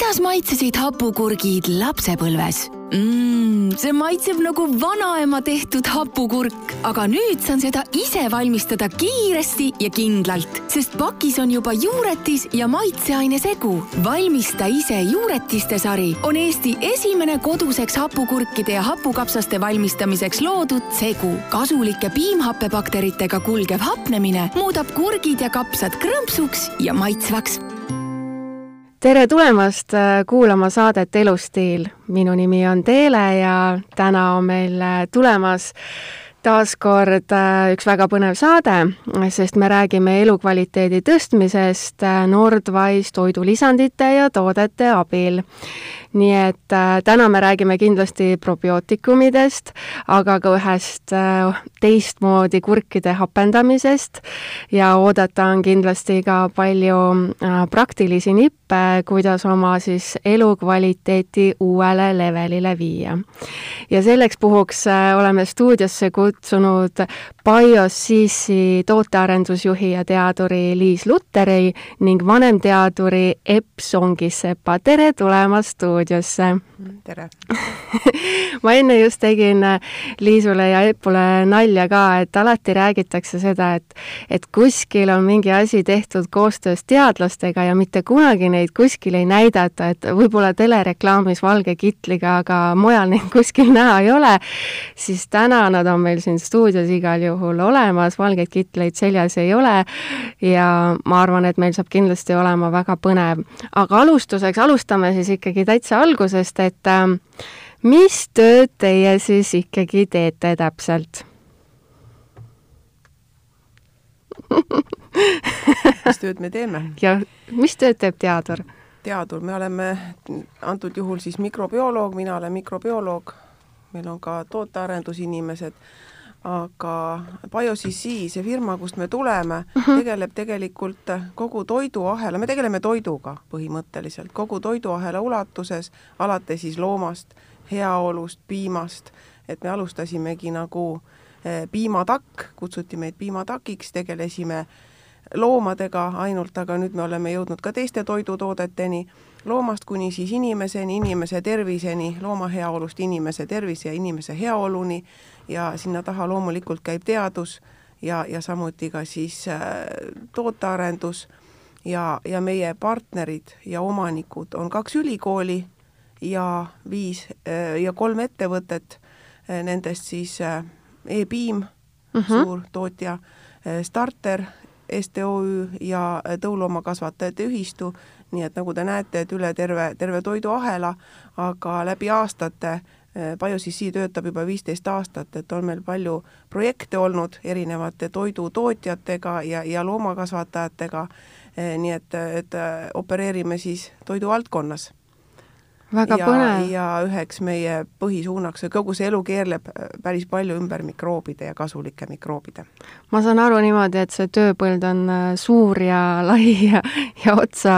kuidas maitsesid hapukurgid lapsepõlves mm,? see maitseb nagu vanaema tehtud hapukurk, aga nüüd saan seda ise valmistada kiiresti ja kindlalt, sest pakis on juba juuretis ja maitseaine segu. valmista ise juuretiste sari on Eesti esimene koduseks hapukurkide ja hapukapsaste valmistamiseks loodud segu. kasulike piimhappebakteritega kulgev hapnemine muudab kurgid ja kapsad krõmpsuks ja maitsvaks tere tulemast äh, kuulama saadet Elustiil. minu nimi on Teele ja täna on meil äh, tulemas taas kord äh, üks väga põnev saade, sest me räägime elukvaliteedi tõstmisest Nordwise toidulisandite ja toodete abil nii et äh, täna me räägime kindlasti probiootikumidest, aga ka ühest äh, teistmoodi kurkide hapendamisest ja oodata on kindlasti ka palju äh, praktilisi nippe, kuidas oma siis elukvaliteeti uuele levelile viia. ja selleks puhuks oleme stuudiosse kutsunud BioCC tootearendusjuhi ja teaduri Liis Lutteri ning vanemteaduri Epp Songisepa, tere tulemast stuudiosse! Stuudiosse. tere ma enne just tegin äh, Liisule ja Eepule nalja ka, et alati räägitakse seda, et, et kuskil on mingi asi tehtud koostöös teadlastega ja mitte kunagi neid kuskil ei näidata, et võib-olla telereklaamis valge kitliga, aga mujal neid kuskil näha ei ole, siis täna nad on meil siin stuudios igal juhul olemas, valgeid kitleid seljas ei ole ja ma arvan, et meil saab kindlasti olema väga põnev. aga alustuseks, alustame siis ikkagi täitsa täitsa algusest, et äh, mis tööd teie siis ikkagi teete täpselt? mis tööd me teeme? jah, mis tööd teeb teadur? teadur, me oleme antud juhul siis mikrobioloog, mina olen mikrobioloog, meil on ka tootearendusinimesed aga BioCC, see firma, kust me tuleme uh, -huh. tegeleb tegelikult kogu toiduahela, me tegeleme toiduga põhimõtteliselt, kogu toiduahela ulatuses, alates siis loomast, heaolust, piimast, et me alustasimegi nagu eh, piimatakk, kutsuti meid piimatakiks, tegelesime loomadega ainult, aga nüüd me oleme jõudnud ka teiste toidutoodeteni, loomast kuni siis inimeseni, inimese terviseni, looma heaolust inimese tervise ja inimese heaoluni ja sinna taha loomulikult käib teadus ja, ja samuti ka siis äh, tootearendus ja, ja meie partnerid ja omanikud on kaks ülikooli ja viis äh, ja kolm ettevõtet, äh, nendest siis E-Piim mhm. -huh. suur tootja, Starter, STOÜ ja Tõuloomakasvatajate Ühistu, nii et nagu te näete, et üle terve, terve toiduahela, aga läbi aastate BioCC töötab juba viisteist aastat, et on meil palju projekte olnud erinevate toidutootjatega ja, ja loomakasvatajatega, äh, nii et, et äh, opereerime siis toiduvaldkonnas. väga ja, põnev. ja üheks meie põhisuunaks, kogu see elu keerleb päris palju ümber mikroobide ja kasulike mikroobide. ma saan aru niimoodi, et see tööpõld on suur ja lai ja, ja otsa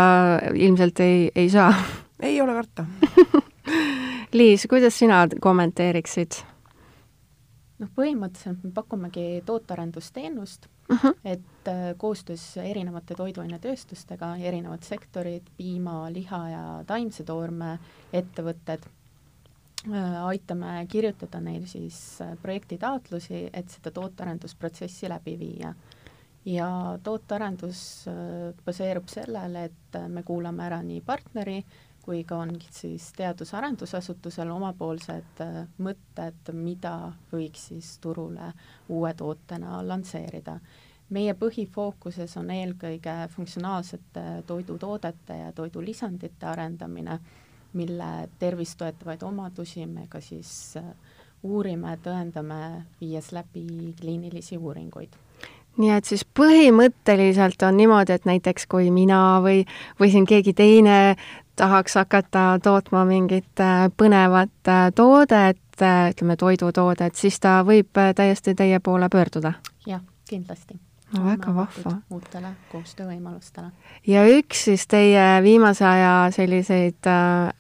ilmselt ei, ei saa? ei ole karta Liis, kuidas sina kommenteeriksid? noh, põhimõtteliselt me pakumegi tootearendusteenust uh, -huh. et äh, koostöös erinevate toiduainetööstustega, erinevad sektorid, piima, liha ja taimse toorme ettevõtted äh,, aitame kirjutada neil siis äh, projektitaotlusi, et seda tootearendusprotsessi läbi viia. ja tootearendus baseerub sellele, et me kuulame ära nii partneri kui ka on siis teadus-arendusasutusel omapoolsed äh, mõtted, mida võiks siis turule uue tootena lansseerida. meie põhifookuses on eelkõige funktsionaalsete toidutoodete ja toidulisandite arendamine, mille tervist toetavaid omadusi me ka siis äh, uurime, tõendame, viies läbi kliinilisi uuringuid nii et siis põhimõtteliselt on niimoodi, et näiteks kui mina või, või siin keegi teine tahaks hakata tootma mingit äh, põnevat äh, toodet, äh, ütleme toidutoodet, siis ta võib täiesti teie poole pöörduda? jah, kindlasti. no väga vahva. uutele koostöövõimalustele. ja üks siis teie viimase aja selliseid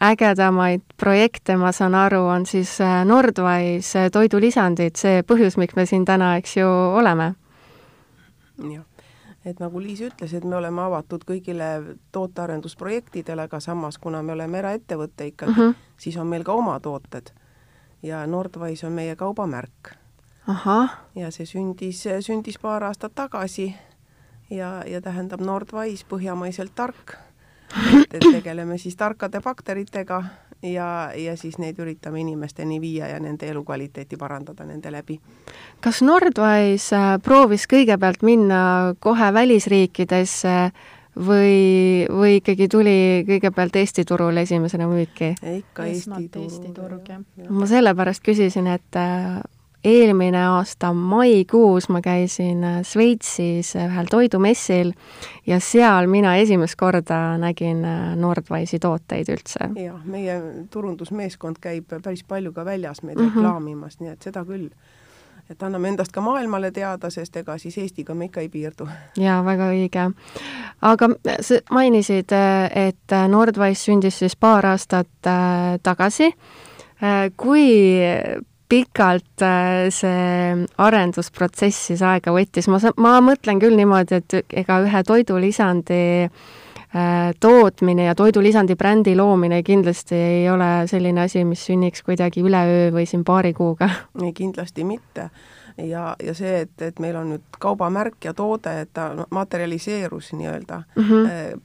ägedamaid projekte, ma saan aru, on siis Nordwise toidulisandid, see põhjus, miks me siin täna, eks ju, oleme? Jah et nagu Liis ütles, et me oleme avatud kõigile tootearendusprojektidele, aga samas, kuna me oleme eraettevõte ikkagi mm, -hmm. siis on meil ka oma tooted. ja Nordwise on meie kaubamärk. ja see sündis, sündis paar aastat tagasi ja, ja tähendab Nordwise põhjamaiselt tark. et, et tegeleme siis tarkade bakteritega ja, ja siis neid üritame inimesteni viia ja nende elukvaliteeti parandada nende läbi. kas Nordwise äh, proovis kõigepealt minna kohe välisriikidesse või, või ikkagi tuli kõigepealt Eesti turule esimesena müüki? ikka Eesti, Eesti turg, jah. ma sellepärast küsisin, et äh, eelmine aasta maikuus ma käisin äh, Šveitsis ühel toidumessil ja seal mina esimest korda nägin äh, Nordwise'i tooteid üldse. jah, meie turundusmeeskond käib päris palju ka väljas meid mm -hmm. reklaamimas, nii et seda küll. et anname endast ka maailmale teada, sest ega siis Eestiga me ikka ei piirdu. jaa, väga õige. aga sa mainisid, et Nordwise sündis siis paar aastat tagasi kui pikalt äh, see arendusprotsess siis aega võttis, ma, ma mõtlen küll niimoodi, et ega ühe toidulisandi äh, tootmine ja toidulisandi brändi loomine kindlasti ei ole selline asi, mis sünniks kuidagi üleöö või siin paari kuuga. ei, kindlasti mitte. ja, ja see, et, et meil on nüüd kaubamärk ja toode, et ta materialiseerus nii-öelda mm -hmm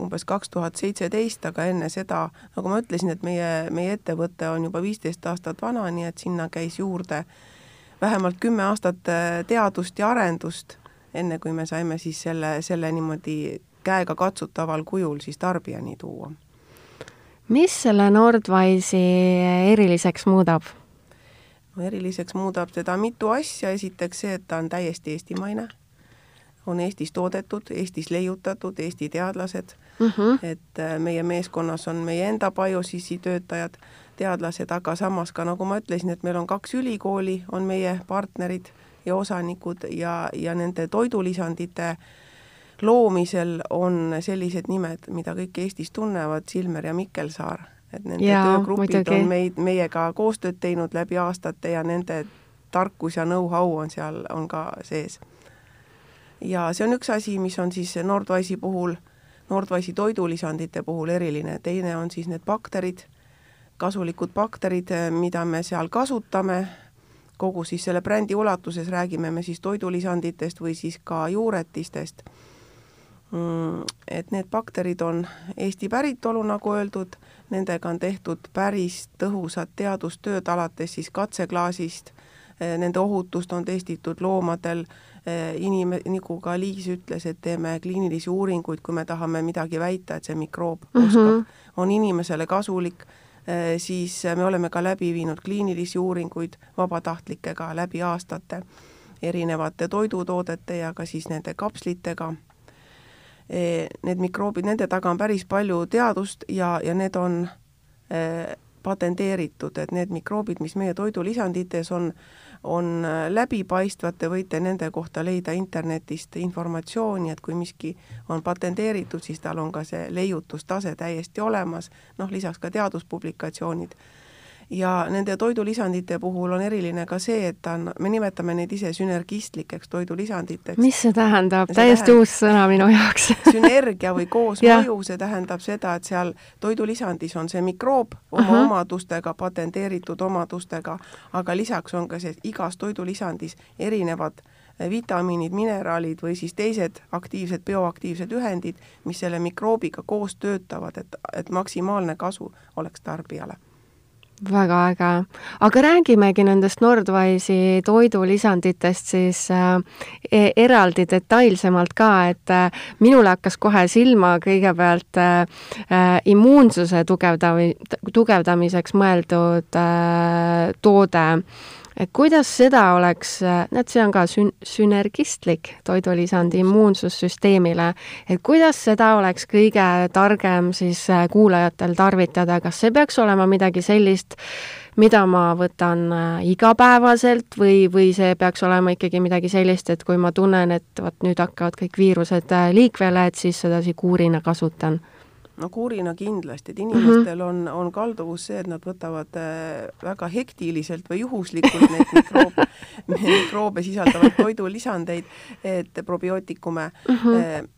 umbes kaks tuhat seitseteist, aga enne seda, nagu ma ütlesin, et meie, meie ettevõte on juba viisteist aastat vana, nii et sinna käis juurde vähemalt kümme aastat äh, teadust ja arendust, enne kui me saime siis selle, selle niimoodi käega katsutaval kujul siis tarbijani tuua. mis selle Nordwise'i eriliseks muudab? no eriliseks muudab seda mitu asja, esiteks see, et ta on täiesti eestimaine on Eestis toodetud, Eestis leiutatud, Eesti teadlased mm, -hmm. et äh, meie meeskonnas on meie enda BioSys'i töötajad, teadlased, aga samas ka nagu ma ütlesin, et meil on kaks ülikooli, on meie partnerid ja osanikud ja, ja nende toidulisandite loomisel on sellised nimed, mida kõik Eestis tunnevad, Silmer ja Mikkelsaar, et nende ja, töögrupid muidugi. on meid, meiega koostööd teinud läbi aastate ja nende tarkus ja know-how on seal, on ka sees ja see on üks asi, mis on siis Nordwise'i puhul, Nordwise'i toidulisandite puhul eriline, teine on siis need bakterid, kasulikud bakterid, mida me seal kasutame, kogu siis selle brändi ulatuses räägime me siis toidulisanditest või siis ka juuretistest. Mm, et need bakterid on Eesti päritolu, nagu öeldud, nendega on tehtud päris tõhusat teadustööd, alates siis katseklaasist, nende ohutust on testitud loomadel Eh, inim-, nagu ka Liis ütles, et teeme kliinilisi uuringuid, kui me tahame midagi väita, et see mikroob mm -hmm. oskab, on inimesele kasulik, eh, siis me oleme ka läbi viinud kliinilisi uuringuid vabatahtlikega läbi aastate, erinevate toidutoodete ja ka siis nende kapslitega. Eh, need mikroobid, nende taga on päris palju teadust ja, ja need on patenteeritud, et need mikroobid, mis meie toidulisandites on, on äh, läbipaistvad, te võite nende kohta leida internetist informatsiooni, et kui miski on patenteeritud, siis tal on ka see leiutustase täiesti olemas, noh lisaks ka teaduspublikatsioonid ja nende toidulisandite puhul on eriline ka see, et ta on, me nimetame neid ise sünergistlikeks toidulisanditeks. mis see tähendab? täiesti tähendab, uus sõna minu jaoks sünergia või koosmõju, see tähendab seda, et seal toidulisandis on see mikroob oma uh -huh. omadustega, patenteeritud omadustega, aga lisaks on ka see igas toidulisandis erinevad vitamiinid, mineraalid või siis teised aktiivsed, bioaktiivsed ühendid, mis selle mikroobiga koos töötavad, et, et maksimaalne kasu oleks tarbijale väga äge. aga räägimegi nendest Nordwise'i toidulisanditest siis äh, e eraldi detailsemalt ka, et äh, minule hakkas kohe silma kõigepealt äh, äh immuunsuse tugevdavi-, tugevdamiseks mõeldud äh, toode et kuidas seda oleks, näed, see on ka sün-, sünergistlik toidulisand immuunsussüsteemile, et kuidas seda oleks kõige targem siis äh, kuulajatel tarvitada, kas see peaks olema midagi sellist, mida ma võtan äh, igapäevaselt või, või see peaks olema ikkagi midagi sellist, et kui ma tunnen, et vot nüüd hakkavad kõik viirused äh, liikvele, et siis seda sikuurina kasutan no kuurina kindlasti, et inimestel mm -hmm. on, on kalduvus see, et nad võtavad äh, väga hektiliselt või juhuslikult neid mikroobe mikroobe sisaldavaid toidulisandeid, et probiootikume mm. -hmm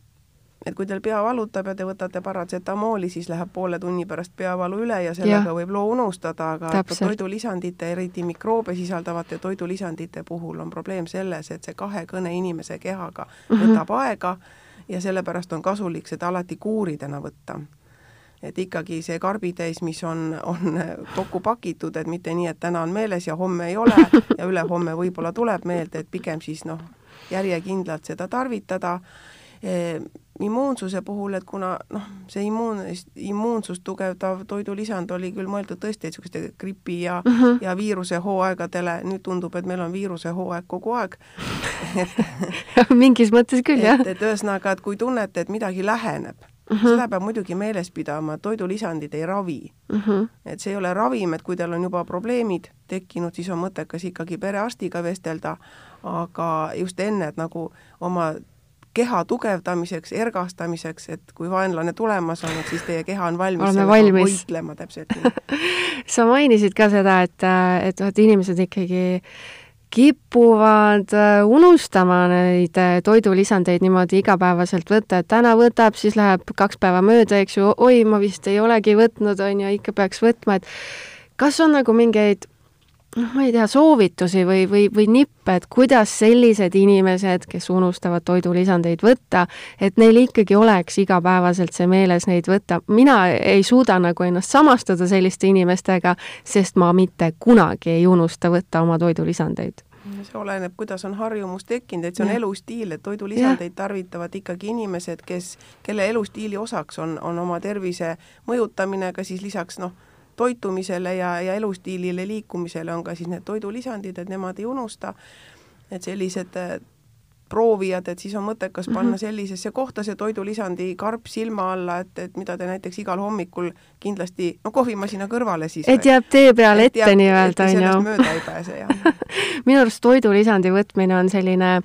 et kui teil pea valutab ja te võtate paratsetamooli, siis läheb poole tunni pärast peavalu üle ja sellega ja. võib loo unustada, aga toidulisandite, eriti mikroobe sisaldavate toidulisandite puhul on probleem selles, et see kahekõne inimese kehaga mm -hmm. võtab aega ja sellepärast on kasulik seda alati kuuridena võtta et ikkagi see karbitäis, mis on, on kokku pakitud, et mitte nii, et täna on meeles ja homme ei ole ja ülehomme võib-olla tuleb meelde, et pigem siis noh, järjekindlalt seda tarvitada. Immuunsuse puhul, et kuna noh, see immuun, immuunsust tugevdav toidulisand oli küll mõeldud tõesti niisuguste gripi ja mm, -hmm. ja viiruse hooaegadele, nüüd tundub, et meil on viiruse hooaeg kogu aeg mingis mõttes küll, jah. et, et ühesõnaga, et kui tunnete, et midagi läheneb Mm -hmm. seda peab muidugi meeles pidama, toidulisandid ei ravi mm. -hmm. et see ei ole ravim, et kui teil on juba probleemid tekkinud, siis on mõttekas ikkagi perearstiga vestelda, aga just enne, et nagu oma keha tugevdamiseks, ergastamiseks, et kui vaenlane tulemas on, et siis teie keha on valmis võitlema täpselt nii. Sa mainisid ka seda, et, et vot inimesed ikkagi kipuvad äh, unustama neid äh, toidulisandeid niimoodi igapäevaselt võtta, et täna võtab, siis läheb kaks päeva mööda, eks ju, oi, ma vist ei olegi võtnud, on ju, ikka peaks võtma, et kas on nagu mingeid noh, ma ei tea, soovitusi või, või, või nippe, et kuidas sellised inimesed, kes unustavad toidulisandeid võtta, et neil ikkagi oleks igapäevaselt see meeles neid võtta. mina ei suuda nagu ennast samastada selliste inimestega, sest ma mitte kunagi ei unusta võtta oma toidulisandeid see oleneb, kuidas on harjumus tekkinud, et see on ja. elustiil, et toidulisandeid tarvitavad ikkagi inimesed, kes, kelle elustiili osaks on, on oma tervise mõjutamine, aga siis lisaks noh, toitumisele ja, ja elustiilile liikumisele on ka siis need toidulisandid, et nemad ei unusta, et sellised proovijad, et siis on mõttekas panna -hmm. sellisesse kohta see toidulisandi karp silma alla, et, et mida te näiteks igal hommikul kindlasti, no kohvimasina kõrvale siis. et jääb tee peale ette nii-öelda, on ju. mööda ei pääse, jah minu arust toidulisandi võtmine on selline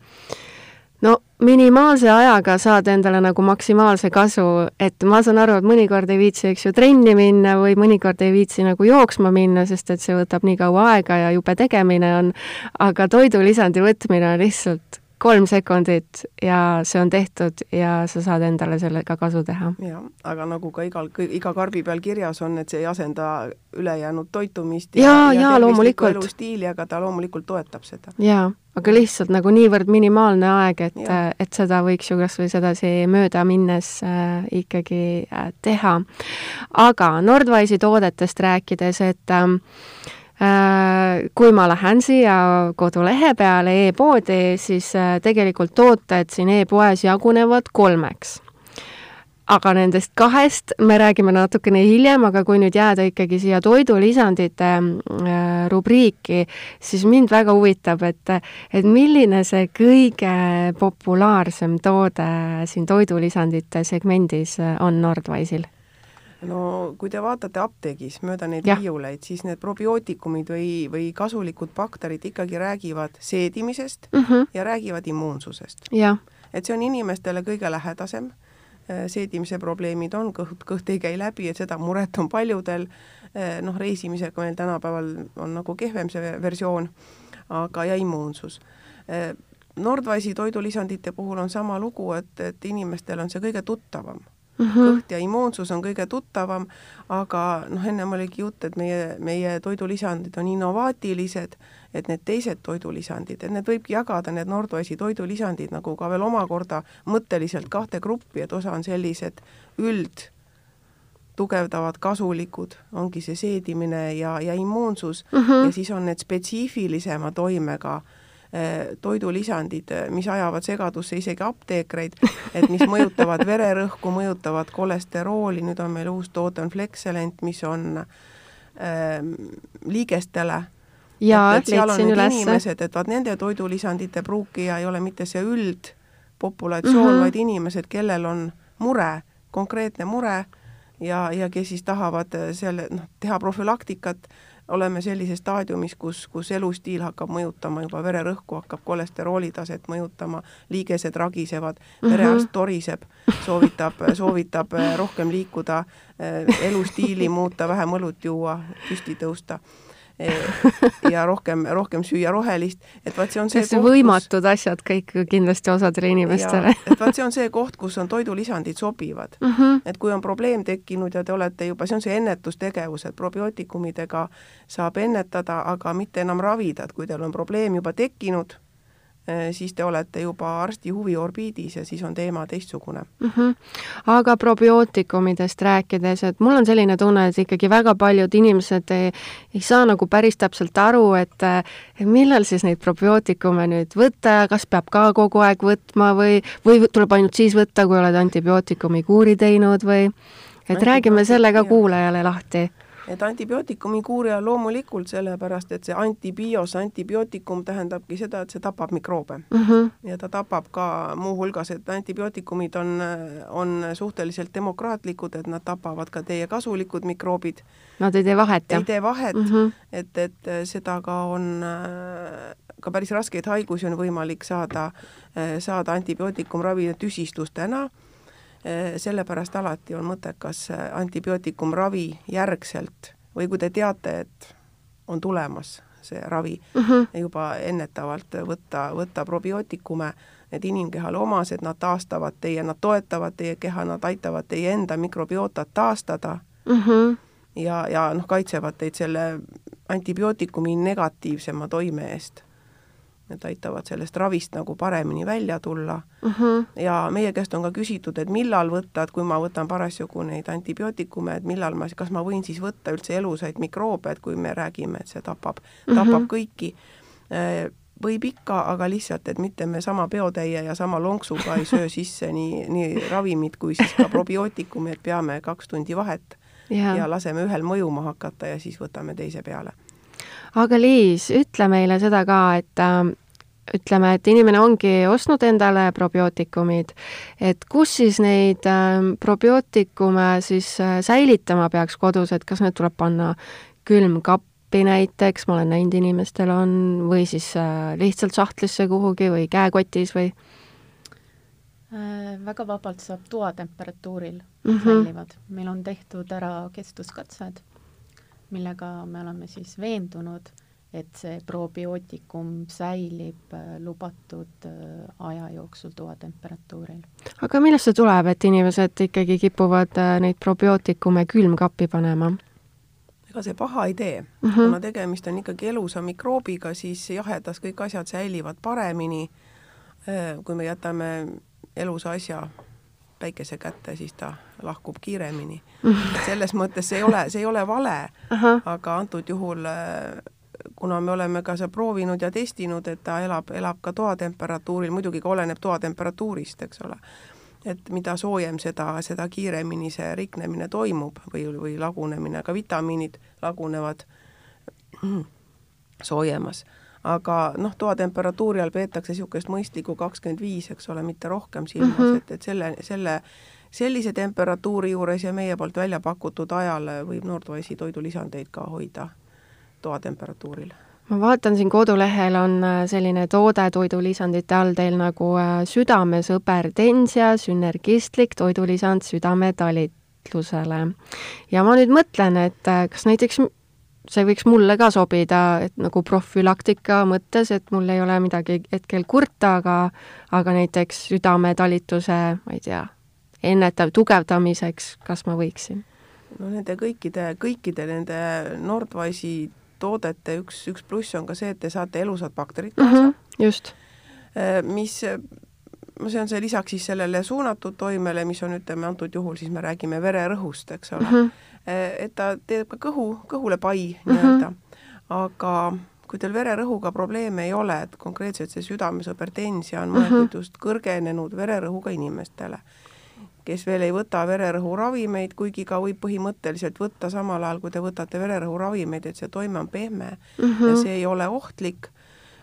no minimaalse ajaga saad endale nagu maksimaalse kasu, et ma saan aru, et mõnikord ei viitsi, eks ju, trenni minna või mõnikord ei viitsi nagu jooksma minna, sest et see võtab nii kaua aega ja jube tegemine on, aga toidulisandi võtmine on lihtsalt kolm sekundit ja see on tehtud ja sa saad endale sellega kasu teha. jah, aga nagu ka igal, iga karbi peal kirjas on, et see ei asenda ülejäänud toitumist ja, ja, ja, ja loomulikult. elustiili, aga ta loomulikult toetab seda. jaa, aga lihtsalt nagu niivõrd minimaalne aeg, et, et seda võiks ju kas või sedasi mööda minnes äh, ikkagi äh, teha. aga Nordwise'i toodetest rääkides, et äh, kui ma lähen siia kodulehe peale e-poodi, siis äh, tegelikult tooted siin e-poes jagunevad kolmeks. Aga nendest kahest me räägime natukene hiljem, aga kui nüüd jääda ikkagi siia toidulisandite äh, rubriiki, siis mind väga huvitab, et, et milline see kõige populaarsem toode siin toidulisandite segmendis on Nordwise'il no kui te vaatate apteegis mööda neid riiuleid, siis need probiootikumid või, või kasulikud bakterid ikkagi räägivad seedimisest mm -hmm. ja räägivad immuunsusest. et see on inimestele kõige lähedasem, äh, seedimise probleemid on, kõht, kõht ei käi läbi, et seda muret on paljudel, äh, noh, reisimisega meil tänapäeval on nagu kehvem see versioon, aga ja immuunsus. Äh, Nordwise'i toidulisandite puhul on sama lugu, et, et inimestel on see kõige tuttavam mm -hmm. kõht ja immuunsus on kõige tuttavam, aga noh, ennem oligi jutt, et meie, meie toidulisandid on innovaatilised, et need teised toidulisandid, et need võibki jagada, need Nordwise'i toidulisandid nagu ka veel omakorda mõtteliselt kahte gruppi, et osa on sellised üld tugevdavad, kasulikud, ongi see seedimine ja, ja immuunsus mm -hmm. ja siis on need spetsiifilisema toimega äh, toidulisandid, eh, mis ajavad segadusse isegi apteekreid, et mis mõjutavad vererõhku, mõjutavad kolesterooli, nüüd on meil uus toode, on Flexelent, mis on äh, liigestele jaa, leidsin üles. inimesed, et vaat nende toidulisandite pruukija ei ole mitte see üldpopulatsioon mm, -hmm. vaid inimesed, kellel on mure, konkreetne mure ja, ja kes siis tahavad selle, noh, teha profülaktikat oleme sellises staadiumis, kus, kus elustiil hakkab mõjutama juba vererõhku, hakkab kolesterooli taset mõjutama, liigesed ragisevad, perearst toriseb, soovitab, soovitab rohkem liikuda, elustiili muuta, vähem õlut juua, püsti tõusta ja rohkem, rohkem süüa rohelist, et vaat see on see koht, võimatud kus... asjad kõik kindlasti osadele inimestele. et vaat see on see koht, kus on toidulisandid sobivad mm. -hmm. et kui on probleem tekkinud ja te olete juba, see on see ennetustegevus, et probiootikumidega saab ennetada, aga mitte enam ravida, et kui teil on probleem juba tekkinud siis te olete juba arsti huviorbiidis ja siis on teema teistsugune mm. -hmm. aga probiootikumidest rääkides, et mul on selline tunne, et ikkagi väga paljud inimesed ei, ei saa nagu päris täpselt aru, et millal siis neid probiootikume nüüd võtta ja kas peab ka kogu aeg võtma või, või tuleb ainult siis võtta, kui oled antibiootikumi kuuri teinud või et räägime selle ka kuulajale lahti et antibiootikumi kuuri all loomulikult sellepärast, et see antibios, antibiootikum tähendabki seda, et see tapab mikroobe mm. -hmm. ja ta tapab ka muuhulgas, et antibiootikumid on, on suhteliselt demokraatlikud, et nad tapavad ka teie kasulikud mikroobid. Nad ei tee vahet, jah? ei tee vahet mm, -hmm. et, et seda ka on ka päris raskeid haigusi on võimalik saada, saada antibiootikumravi tüsistustena sellepärast alati on mõttekas eh, antibiootikumravi järgselt või kui te teate, et on tulemas see ravi mhm. -huh. juba ennetavalt võtta, võtta probiootikume, need inimkehale omased, nad taastavad teie, nad toetavad teie keha, nad aitavad teie enda mikrobiotat taastada. Mhm. -huh. ja, ja noh, kaitsevad teid selle antibiootikumi negatiivsema toime eest need aitavad sellest ravist nagu paremini välja tulla uh. -huh. ja meie käest on ka küsitud, et millal võtta, et kui ma võtan parasjagu neid antibiootikume, et millal ma, kas ma võin siis võtta üldse elusaid mikroobe, et kui me räägime, et see tapab uh, -huh. tapab kõiki äh, võib ikka, aga lihtsalt, et mitte me sama peotäie ja sama lonksuga ei söö sisse nii, nii ravimit kui siis ka probiootikumi, et peame kaks tundi vahet ja. ja laseme ühel mõjuma hakata ja siis võtame teise peale aga Liis, ütle meile seda ka, et äh, ütleme, et inimene ongi ostnud endale probiootikumid, et kus siis neid äh, probiootikume siis äh, säilitama peaks kodus, et kas need tuleb panna külmkappi näiteks, ma olen näinud, inimestel on, või siis äh, lihtsalt sahtlisse kuhugi või käekotis või? Äh, väga vabalt saab toatemperatuuril mm -hmm. säilivad. meil on tehtud ära kestvuskatsed millega me oleme siis veendunud, et see probiootikum säilib äh, lubatud äh, aja jooksul toatemperatuuril. aga millest see tuleb, et inimesed ikkagi kipuvad äh, neid probiootikume külmkappi panema? ega see paha ei tee mm, -hmm. kuna tegemist on ikkagi elusa mikroobiga, siis jahedas kõik asjad säilivad paremini. kui me jätame elusa asja päikese kätte, siis ta lahkub kiiremini. et selles mõttes see ei ole, see ei ole vale, aga antud juhul kuna me oleme ka seda proovinud ja testinud, et ta elab, elab ka toatemperatuuril, muidugi ka oleneb toatemperatuurist, eks ole. et mida soojem, seda, seda kiiremini see riknemine toimub või, või lagunemine, ka vitamiinid lagunevad soojemas aga noh, toatemperatuuri all peetakse niisugust mõistlikku kakskümmend viis, eks ole, mitte rohkem silmas mm, -hmm. et, et selle, selle, sellise temperatuuri juures ja meie poolt välja pakutud ajal võib Nordwise'i toidulisandeid ka hoida toatemperatuuril ma vaatan siin kodulehel on äh, selline toode toidulisandite all teil nagu äh, südamesõber Densia sünergistlik toidulisand südametalitlusele. ja ma nüüd mõtlen, et äh, kas näiteks see võiks mulle ka sobida, et nagu profülaktika mõttes, et mul ei ole midagi hetkel kurta, aga aga näiteks südametalituse, ma ei tea, ennetav, tugevdamiseks, kas ma võiksin? no nende kõikide, kõikide nende Nordwise'i toodete üks, üks pluss on ka see, et te saate elusad bakterid kaasa mm. -hmm, just. Äh, mis see on see lisaks siis sellele suunatud toimele, mis on, ütleme, antud juhul siis me räägime vererõhust, eks ole mm. -hmm et ta teeb ka kõhu, kõhule pai mhm. nii-öelda mm, -hmm. aga kui teil vererõhuga probleeme ei ole, et konkreetselt see südamesõpertensia on mõeldud mm -hmm. just kõrgenenud vererõhuga inimestele, kes veel ei võta vererõhuravimeid, kuigi ka võib põhimõtteliselt võtta samal ajal, kui te võtate vererõhuravimeid, et see toime on pehme mm -hmm. ja see ei ole ohtlik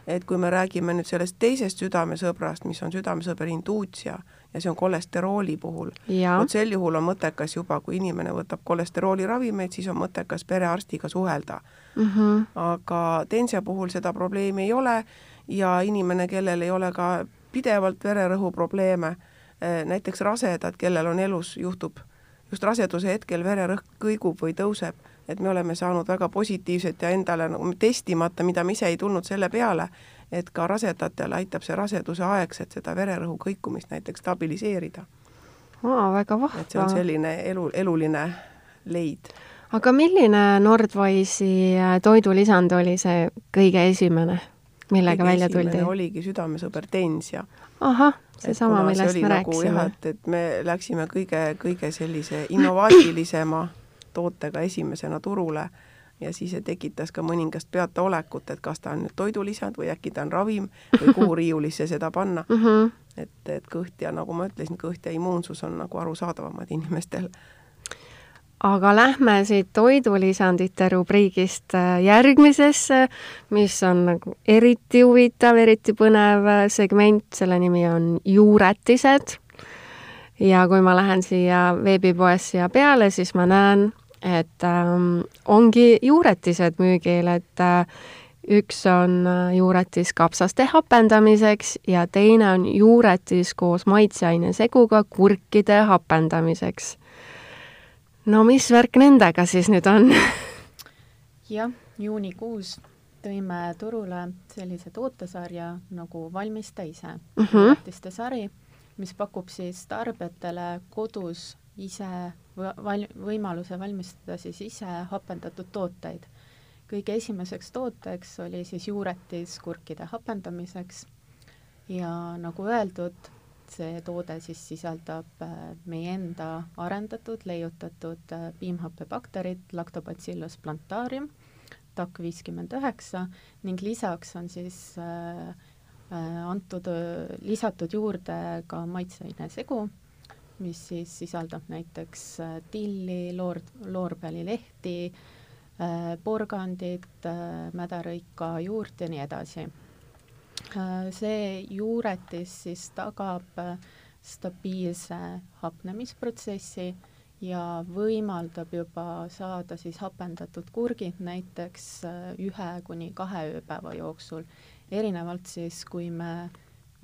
et kui me räägime nüüd sellest teisest südamesõbrast, mis on südamesõber Induutia ja see on kolesterooli puhul, vot sel juhul on mõttekas juba, kui inimene võtab kolesterooliravimeid, siis on mõttekas perearstiga suhelda mm. -hmm. aga Tensia puhul seda probleemi ei ole ja inimene, kellel ei ole ka pidevalt vererõhu probleeme, eh, näiteks rasedad, kellel on elus, juhtub just raseduse hetkel vererõhk kõigub või tõuseb et me oleme saanud väga positiivset ja endale nagu testimata, mida me ise ei tulnud selle peale, et ka rasedatele aitab see raseduse aegset seda vererõhu kõikumist näiteks stabiliseerida. aa, väga vahva. et see on selline elu, eluline leid. aga milline Nordwise'i äh, toidulisand oli see kõige esimene, millega kõige välja tuldi? oligi südamesõber Tensia. ahah, seesama, millest me nagu rääkisime nagu,. et, et me läksime kõige, kõige sellise innovaatilisema tootega esimesena turule ja siis see tekitas ka mõningast peataolekut, et kas ta on nüüd toidulisand või äkki ta on ravim või kuhu riiulisse seda panna mm. -hmm. et, et kõht ja nagu ma ütlesin, kõht ja immuunsus on nagu arusaadavamad inimestel. aga lähme siit toidulisandite rubriigist äh, järgmisesse, mis on nagu eriti huvitav, eriti põnev äh, segment, selle nimi on juuretised. ja kui ma lähen siia veebipoes siia peale, siis ma näen et ähm, ongi juuretised müügil, et äh, üks on äh, juuretis kapsaste hapendamiseks ja teine on juuretis koos maitseaine seguga kurkide hapendamiseks. no mis värk nendega siis nüüd on jah, juunikuus tõime turule sellise tootesarja nagu Valmista ise mm, -hmm. juuretiste sari, mis pakub siis tarbijatele kodus ise val-, võimaluse valmistada siis ise hapendatud tooteid. kõige esimeseks tooteks oli siis juuretis kurkide hapendamiseks ja nagu öeldud, see toode siis sisaldab äh, meie enda arendatud, leiutatud äh, piimhappebakterit Lactobacillus plantarium, TAK viiskümmend üheksa ning lisaks on siis äh, antud, lisatud juurde ka maitseaine segu mis siis sisaldab näiteks äh, tilli, loor, loorbälilehti, äh, porgandit, äh, mädarõika, juurt ja nii edasi. see juuretis siis tagab stabiilse hapnemisprotsessi ja võimaldab juba saada siis hapendatud kurgid näiteks ühe kuni kahe ööpäeva jooksul, erinevalt siis, kui me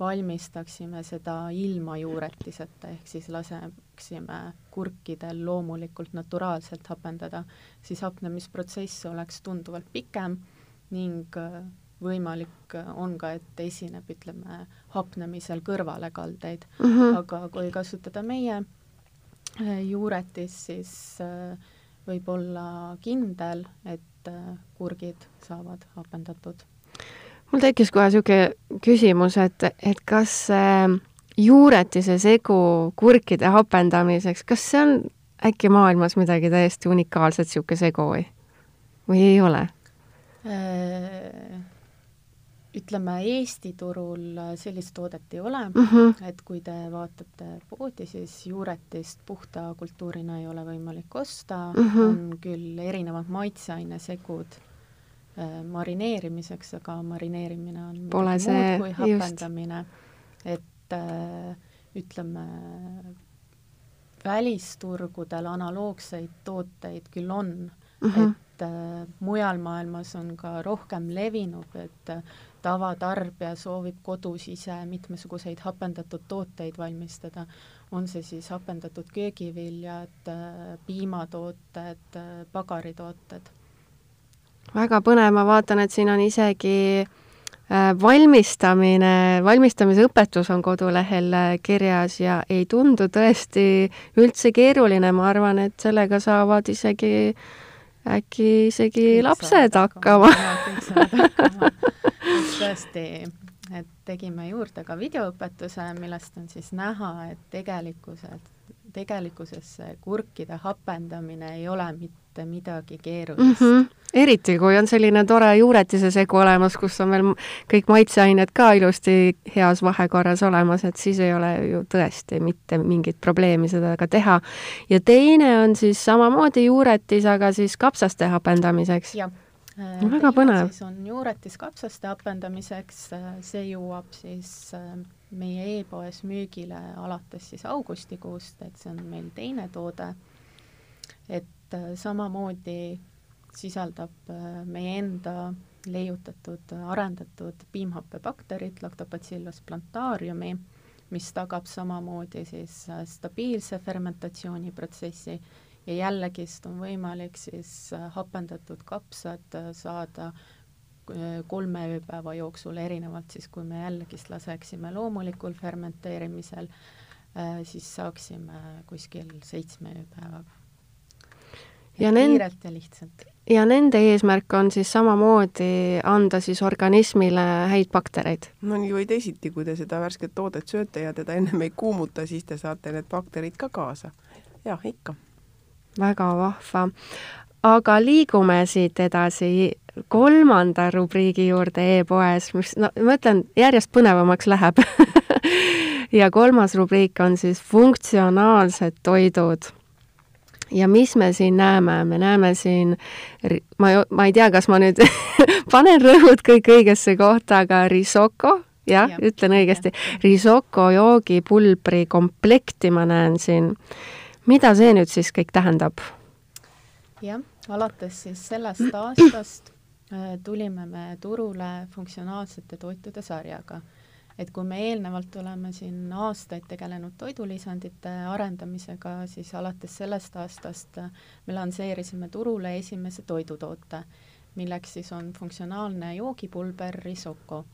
valmistaksime seda ilma juuretiseta, ehk siis laseksime kurkidel loomulikult naturaalselt hapendada, siis hapnemisprotsess oleks tunduvalt pikem ning äh, võimalik on ka, et esineb, ütleme, hapnemisel kõrvalekaldeid mm. -hmm. aga kui kasutada meie äh, juuretist, siis äh, võib olla kindel, et kurgid saavad hapendatud mul tekkis kohe niisugune küsimus, et, et kas see juuretise segu kurkide hapendamiseks, kas see on äkki maailmas midagi täiesti unikaalset, niisugune segu või, või ei ole? Äh, ütleme, Eesti turul sellist toodet ei ole mm, -hmm. et kui te vaatate poodi, siis juuretist puhta kultuurina ei ole võimalik osta mm, -hmm. on küll erinevad maitseainesegud marineerimiseks, aga marineerimine on Pole see, muud kui hapendamine. et äh, ütleme, välisturgudel analoogseid tooteid küll on mm, -hmm. et äh, mujal maailmas on ka rohkem levinud, et äh, tavatarbija soovib kodus ise mitmesuguseid hapendatud tooteid valmistada, on see siis hapendatud köögiviljad äh,, piimatooted äh,, pagaritooted väga põnev, ma vaatan, et siin on isegi äh, valmistamine, valmistamise õpetus on kodulehel äh, kirjas ja ei tundu tõesti üldse keeruline, ma arvan, et sellega saavad isegi äkki isegi kõik lapsed hakkama. kõik saavad hakkama. tõesti, et tegime juurde ka videoõpetuse, millest on siis näha, et tegelikkuses, tegelikkuses kurkide hapendamine ei ole mitte midagi keerulist mm. -hmm eriti, kui on selline tore juuretise segu olemas, kus on veel kõik maitseained ka ilusti heas vahekorras olemas, et siis ei ole ju tõesti mitte mingit probleemi seda ka teha. ja teine on siis samamoodi juuretis, aga siis kapsaste hapendamiseks. jah, no väga põnev. siis on juuretis kapsaste hapendamiseks, see jõuab siis meie e-poes müügile alates siis augustikuust, et see on meil teine toode, et samamoodi sisaldab meie enda leiutatud, arendatud piimhappebakterit Lactobacillus plantariumi, mis tagab samamoodi siis stabiilse fermentatsiooniprotsessi ja jällegist on võimalik siis hapendatud kapsad saada kolme ööpäeva jooksul, erinevalt siis kui me jällegist laseksime loomulikul fermenteerimisel, siis saaksime kuskil seitsme ööpäevaga. Ja kiirelt ja lihtsalt. ja nende eesmärk on siis samamoodi anda siis organismile häid baktereid? no nii või teisiti, kui te seda värsket toodet sööte ja teda ennem ei kuumuta, siis te saate need bakterid ka kaasa. jah, ikka väga vahva. aga liigume siit edasi kolmanda rubriigi juurde e-poes, mis no ma ütlen, järjest põnevamaks läheb ja kolmas rubriik on siis funktsionaalsed toidud. Ja mis me siin näeme, me näeme siin, ma, ma ei tea, kas ma nüüd panen rõhud kõik õigesse kohta, aga risotto, jah ja,, ütlen õigesti, risotto joogipulbri komplekti ma näen siin. Mida see nüüd siis kõik tähendab? jah, alates siis sellest aastast äh, tulime me turule funktsionaalsete toitude sarjaga. Et kui me eelnevalt oleme siin aastaid tegelenud toidulisandite arendamisega, siis alates sellest aastast me lansseerisime turule esimese toidutoote, milleks siis on funktsionaalne joogipulber risotto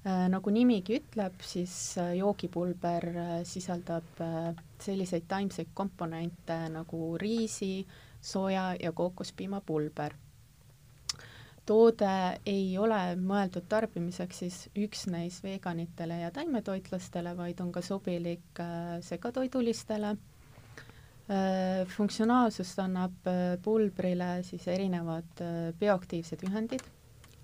Äh, nagu nimigi ütleb, siis äh, joogipulber äh, sisaldab selliseid taimseid komponente nagu riisi, soja ja kookospiimapulber. Toode ei ole mõeldud tarbimiseks siis üksnes veganitele ja taimetoitlastele, vaid on ka sobilik segatoidulistele. funktsionaalsust annab pulbrile siis erinevad bioaktiivsed ühendid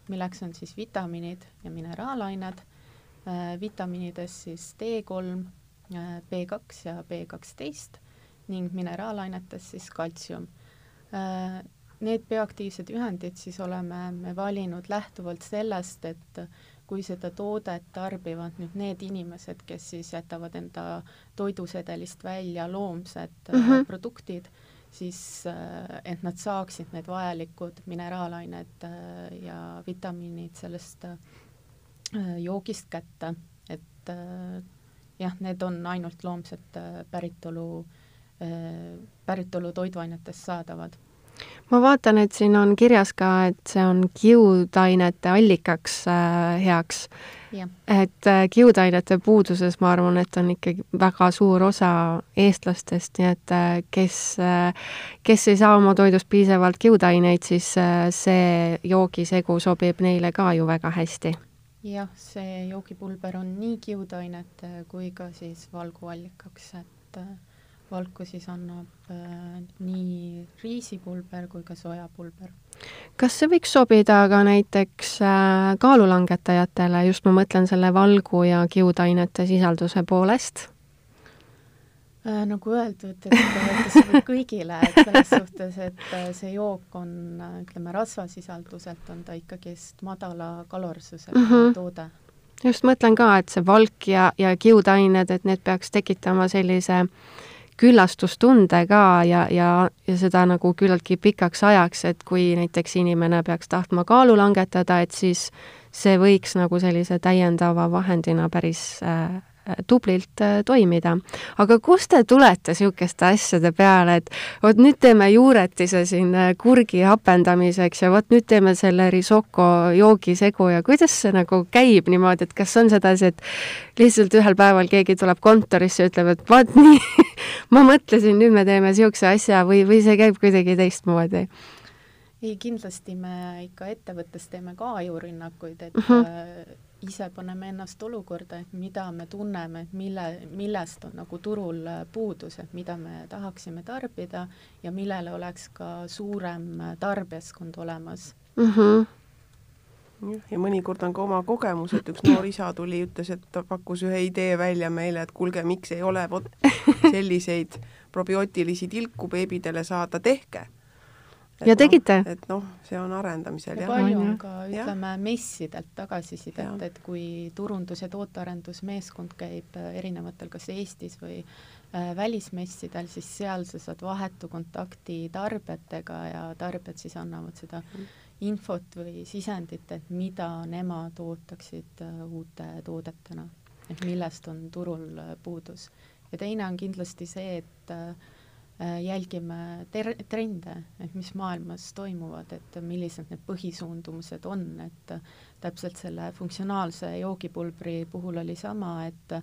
milleks on siis vitamiinid ja mineraalained äh,, vitamiinidest siis D3 äh,, B2 ja B12 ning mineraalainetest siis kaltsium äh,. Need bioaktiivsed ühendid siis oleme me valinud lähtuvalt sellest, et kui seda toodet tarbivad nüüd need inimesed, kes siis jätavad enda toidusedelist välja loomsed mm -hmm. produktid, siis äh, et nad saaksid need vajalikud mineraalained äh, ja vitamiinid sellest joogist kätte, et jah, need on ainult loomset päritolu, päritolu toiduainetest saadavad ma vaatan, et siin on kirjas ka, et see on kiudainete allikaks äh, heaks. et äh, kiudainete puuduses ma arvan, et on ikkagi väga suur osa eestlastest, nii et äh, kes äh,, kes ei saa oma toidust piisavalt kiudaineid, siis äh, see joogisegu sobib neile ka ju väga hästi jah, see joogipulber on nii kiudainete kui ka siis valguallikaks, et äh, valku siis annab äh, nii riisipulber kui ka sojapulber. kas see võiks sobida ka näiteks äh, kaalulangetajatele, just ma mõtlen selle valgu ja kiudainete sisalduse poolest äh,? nagu öeldud, et ta sobib kõigile, et selles suhtes, et äh, see jook on, äh, ütleme, rasvasisalduselt on ta ikkagist madala kalorsusega mm -hmm. toode just mõtlen ka, et see valk ja, ja kiudained, et need peaks tekitama sellise äh, küllastustunde ka ja, ja, ja seda nagu küllaltki pikaks ajaks, et kui näiteks inimene peaks tahtma kaalu langetada, et siis see võiks nagu sellise täiendava vahendina päris äh, tublilt äh, toimida. aga kust te tulete niisuguste asjade peale, et vot nüüd teeme juuretise siin äh, kurgi hapendamiseks ja vot nüüd teeme selle risotto joogisegu ja kuidas see nagu käib niimoodi, et kas on sedasi, et lihtsalt ühel päeval keegi tuleb kontorisse ja ütleb, et vaat nii ma mõtlesin, nüüd me teeme niisuguse asja või, või see käib kuidagi teistmoodi? ei, kindlasti me ikka ettevõttes teeme ka ajurünnakuid, et uh mhm. -huh ise paneme ennast olukorda, et mida me tunneme, et mille, millest on nagu turul puudus, et mida me tahaksime tarbida ja millele oleks ka suurem tarbijaskond olemas mm. -hmm ja mõnikord on ka oma kogemus, et üks noor isa tuli, ütles, et ta pakkus ühe idee välja meile, et kuulge, miks ei ole vot selliseid probiootilisi tilku beebidele saada, tehke ja no, tegite? et noh, see on arendamisel. ja palju on ka, ütleme, messidelt tagasisidet, et kui turundus- ja tootearendusmeeskond käib äh, erinevatel kas Eestis või äh, välismessidel, siis seal sa saad vahetu kontakti tarbijatega ja tarbijad siis annavad seda mm. infot või sisendit, et mida nemad ootaksid äh, uute toodetena, et millest on turul puudus. ja teine on kindlasti see, et Äh, jälgime ter-, trende, et mis maailmas toimuvad, et millised need põhisuundumused on, et täpselt selle funktsionaalse joogipulbri puhul oli sama, et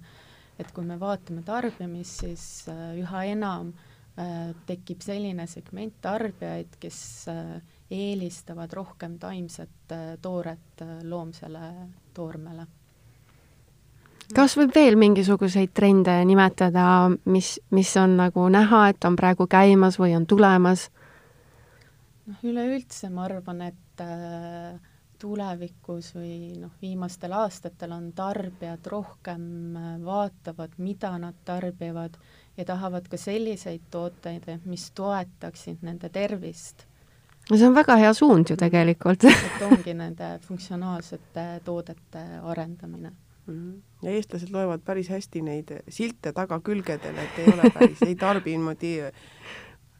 et kui me vaatame tarbimist, siis äh, üha enam äh, tekib selline segment tarbijaid, kes eelistavad rohkem taimset tooret loomsele toormele kas võib veel mingisuguseid trende nimetada, mis, mis on nagu näha, et on praegu käimas või on tulemas? noh, üleüldse ma arvan, et äh, tulevikus või noh, viimastel aastatel on tarbijad rohkem äh, vaatavad, mida nad tarbivad ja tahavad ka selliseid tooteid, mis toetaksid nende tervist. no see on väga hea suund ju tegelikult et ongi nende funktsionaalsete toodete arendamine. Ja eestlased loevad päris hästi neid silte tagakülgedel, et ei ole päris, ei tarbi niimoodi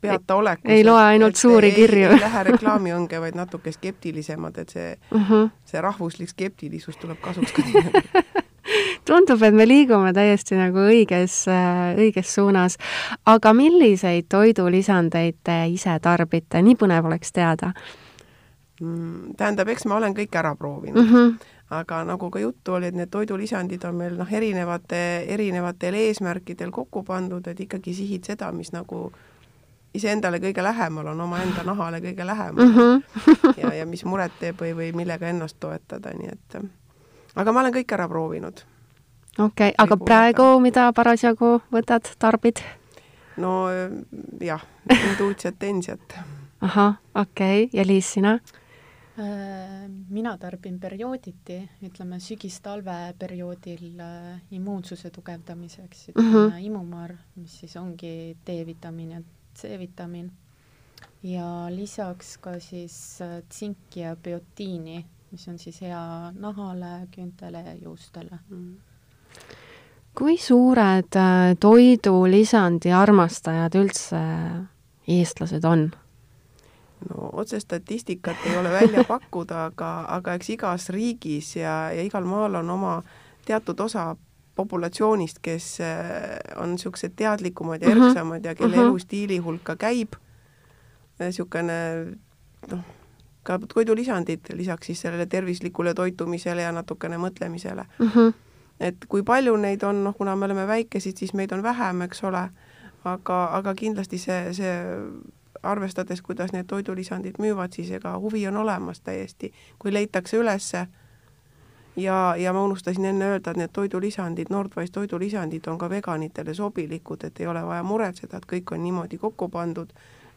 peata olekus. ei loe ainult suuri kirju. ei lähe reklaamiõnge, vaid natuke skeptilisemad, et see uh, mhm. -huh. see rahvuslik skeptilisus tuleb kasuks ka tundub, et me liigume täiesti nagu õiges, õiges suunas. aga milliseid toidulisandeid te ise tarbite, nii põnev oleks teada mm,? tähendab, eks ma olen kõik ära proovinud mm. -hmm aga nagu ka juttu oli, et need toidulisandid on meil noh, erinevate, erinevatel eesmärkidel kokku pandud, et ikkagi sihid seda, mis nagu iseendale kõige lähemal on, omaenda nahale kõige lähemal mm. -hmm. ja, ja mis muret teeb või, või millega ennast toetada, nii et aga ma olen kõik ära proovinud. okei okay,, aga praegu, mida parasjagu võtad, tarbid? no jah, Indulgent Tensiat. ahah, okei okay., ja Liis, sina? Äh, mina tarbin periooditi, ütleme sügis-talve perioodil äh, immuunsuse tugevdamiseks, ütleme mm -hmm. Imumar, mis siis ongi D-vitamiin ja C-vitamiin. ja lisaks ka siis äh, tsinki ja biotiini, mis on siis hea nahale, küüntele ja juustele mm. kui suured toidulisandi armastajad üldse eestlased on? No otse statistikat ei ole välja pakkuda, aga, aga eks igas riigis ja, ja igal maal on oma teatud osa populatsioonist, kes äh, on niisugused teadlikumad ja mhm. erksamad ja kelle uh -huh. elustiili hulka käib niisugune noh, ka toidulisandid lisaks siis sellele tervislikule toitumisele ja natukene mõtlemisele uh. -huh. et kui palju neid on, noh, kuna me oleme väikesed, siis meid on vähem, eks ole, aga, aga kindlasti see, see arvestades, kuidas need toidulisandid müüvad, siis ega huvi on olemas täiesti, kui leitakse ülesse ja, ja ma unustasin enne öelda, et need toidulisandid, Nordwise toidulisandid on ka veganitele sobilikud, et ei ole vaja muretseda, et kõik on niimoodi kokku pandud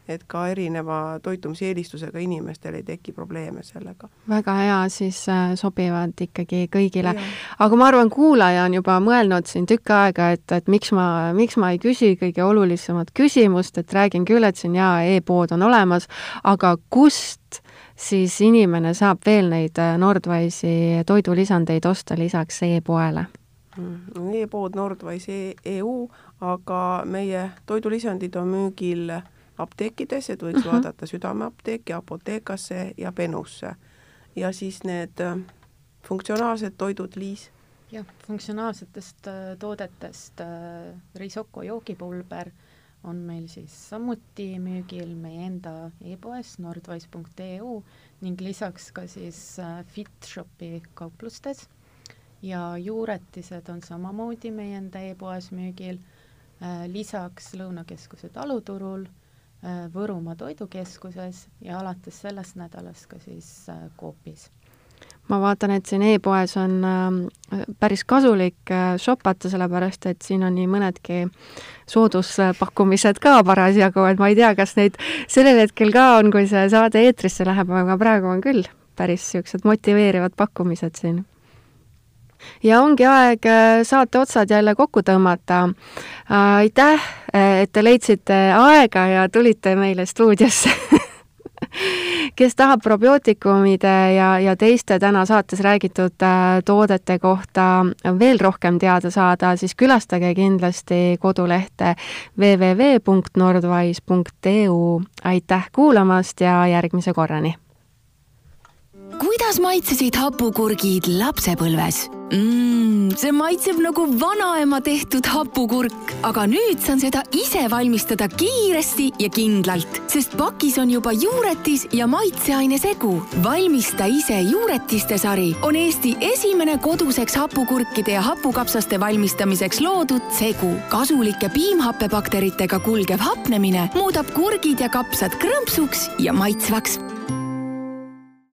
et ka erineva toitumissieelistusega inimestel ei teki probleeme sellega. väga hea, siis äh, sobivad ikkagi kõigile. aga ma arvan, kuulaja on juba mõelnud siin tükk aega, et, et miks ma, miks ma ei küsi kõige olulisemat küsimust, et räägin küll, et siin jaa, e-pood on olemas, aga kust siis inimene saab veel neid äh, Nordwise'i toidulisandeid osta lisaks e-poele? Mm, e-pood Nordwise EU, aga meie toidulisandid on müügil apteekides, et võiks uh mhm. -huh. vaadata Südameapteeki, Apothekasse ja Benusse. ja siis need äh, funktsionaalsed toidud, Liis? jah, funktsionaalsetest äh, toodetest äh, Risoko joogipulber on meil siis samuti müügil meie enda e-poes nordwise.eu ning lisaks ka siis Fitshopi kauplustes ja juuretised on samamoodi meie enda e-poes müügil, lisaks Lõunakeskuse taluturul Võrumaa Toidukeskuses ja alates sellest nädalast ka siis äh, Coopis. Ma vaatan, et siin e-poes on äh, päris kasulik shopata, sellepärast et siin on nii mõnedki sooduspakkumised ka parasjagu, et ma ei tea, kas neid sellel hetkel ka on, kui see saade eetrisse läheb, aga praegu on küll päris niisugused motiveerivad pakkumised siin ja ongi aeg äh, saate otsad jälle kokku tõmmata. Äh, aitäh, äh, et te leidsite aega ja tulite meile stuudiosse kes tahab probiootikumide ja, ja teiste täna saates räägitud toodete kohta veel rohkem teada saada, siis külastage kindlasti kodulehte www.nordwise.eu. aitäh kuulamast ja järgmise korrani! Kuidas maitsesid hapukurgid lapsepõlves? mmm, see maitseb nagu vanaema tehtud hapukurk, aga nüüd saan seda ise valmistada kiiresti ja kindlalt, sest pakis on juba juuretis ja maitseaine segu. valmista ise juuretiste sari on Eesti esimene koduseks hapukurkide ja hapukapsaste valmistamiseks loodud segu. kasulike piimhappebakteritega kulgev hapnemine muudab kurgid ja kapsad krõmpsuks ja maitsvaks